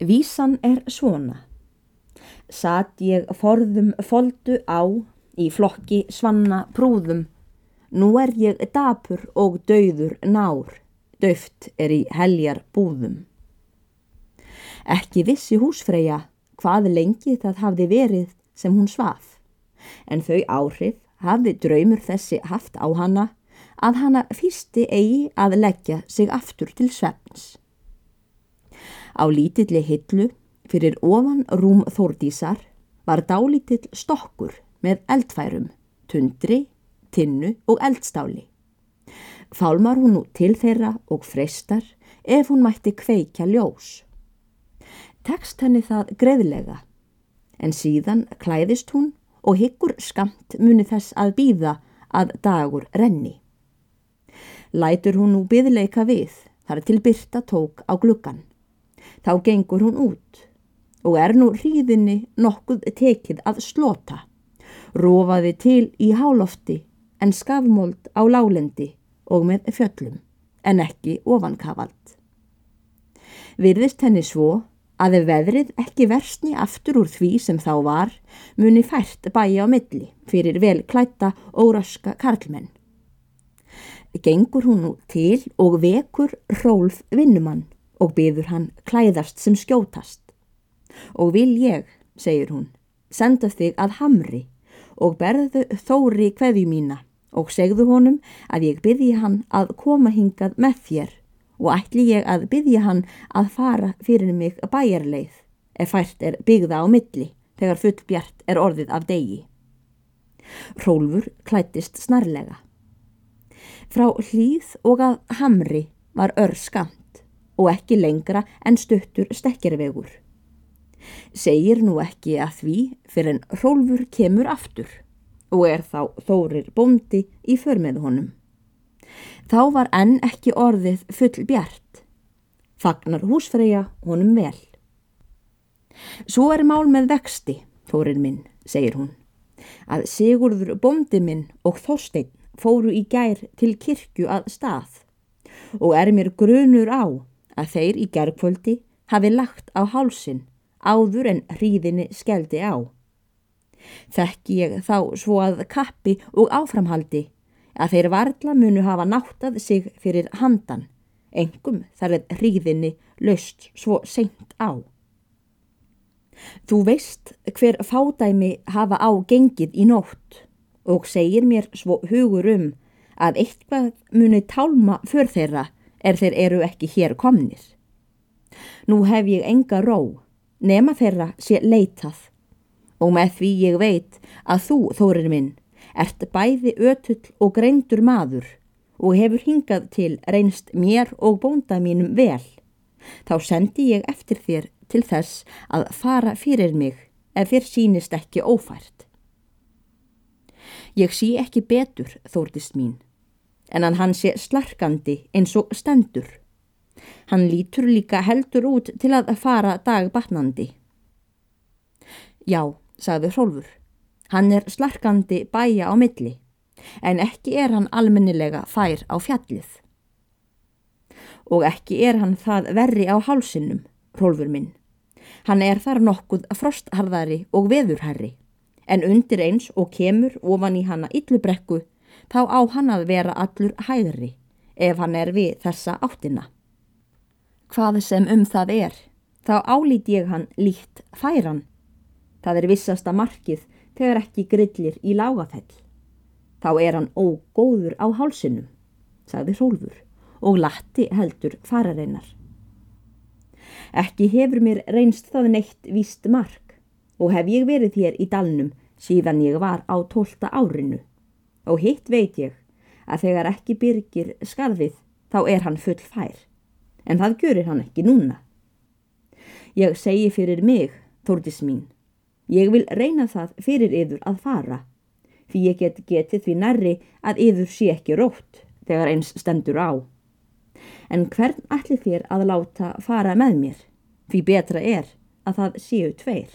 Vísan er svona. Satt ég forðum foldu á í flokki svanna prúðum. Nú er ég dapur og dauður nár. Döft er í heljar búðum. Ekki vissi húsfreyja hvað lengi það hafði verið sem hún svaf. En þau áhrif hafði draumur þessi haft á hana að hana fýsti eigi að leggja sig aftur til svefns. Á lítilli hillu fyrir ofan rúm þórdísar var dálítill stokkur með eldfærum, tundri, tinnu og eldstáli. Fálmar hún nú til þeirra og freistar ef hún mætti kveikja ljós. Tekst henni það greiðlega, en síðan klæðist hún og hyggur skamt muni þess að býða að dagur renni. Lætur hún nú byðleika við þar til byrta tók á gluggan. Þá gengur hún út og er nú hríðinni nokkuð tekið að slota. Rófaði til í hálofti en skafmóld á lálendi og með fjöllum en ekki ofankavald. Virðist henni svo að ef veðrið ekki versni aftur úr því sem þá var muni fært bæja á milli fyrir vel klætta og raska karlmenn. Gengur hún nú til og vekur Rólf vinnumann og byður hann klæðast sem skjótast. Og vil ég, segir hún, senda þig að hamri og berðu þóri kveðju mína og segðu honum að ég byrji hann að koma hingað með þér og ætli ég að byrja hann að fara fyrir mig bæjarleið ef fært er byggða á milli þegar full bjart er orðið af degi. Rólfur klættist snarlega. Frá hlýð og að hamri var ör skamt og ekki lengra en stuttur stekkjarvegur. Segir nú ekki að því fyrir en Rólfur kemur aftur og er þá Þórir bóndi í förmið honum. Þá var enn ekki orðið full bjart. Fagnar húsfreyja honum vel. Svo er mál með vexti, Þórir minn, segir hún, að Sigurður bóndi minn og Þorstein fóru í gær til kirkju að stað og er mér grunur á að þeir í gergföldi hafi lagt á hálsin áður en hríðinni skeldi á. Þekki ég þá svo að kappi og áframhaldi að þeir varla munu hafa náttað sig fyrir handan, engum þar að hríðinni löst svo seint á. Þú veist hver fádæmi hafa á gengið í nótt og segir mér svo hugur um að eitthvað muni tálma för þeirra er þeir eru ekki hér komnir. Nú hef ég enga ró, nema þeirra sé leitað og með því ég veit að þú, Þórir minn, ert bæði ötull og greindur maður og hefur hingað til reynst mér og bónda mínum vel. Þá sendi ég eftir þér til þess að fara fyrir mig ef þér sínist ekki ófært. Ég sí ekki betur, þórtist mín en að hann sé slarkandi eins og stendur. Hann lítur líka heldur út til að fara dagbatnandi. Já, sagði Hrólfur, hann er slarkandi bæja á milli, en ekki er hann almennilega fær á fjallið. Og ekki er hann það verri á hálsinnum, Hrólfur minn. Hann er þar nokkuð frostharðari og veðurherri, en undir eins og kemur ofan í hanna yllubrekku þá á hann að vera allur hægri ef hann er við þessa áttina. Hvað sem um það er, þá álít ég hann líkt færan. Það er vissasta markið þegar ekki grillir í lágafell. Þá er hann ógóður á hálsinum, sagði Rólfur og latti heldur farareinar. Ekki hefur mér reynst það neitt víst mark og hef ég verið hér í dalnum síðan ég var á tólta árinu og hitt veit ég að þegar ekki byrgir skarðið þá er hann full fær, en það görir hann ekki núna. Ég segi fyrir mig, Þórdis mín, ég vil reyna það fyrir yður að fara, því ég get getið því nærri að yður sé ekki rótt þegar eins stendur á. En hvern allir þér að láta fara með mér, því betra er að það séu tveir.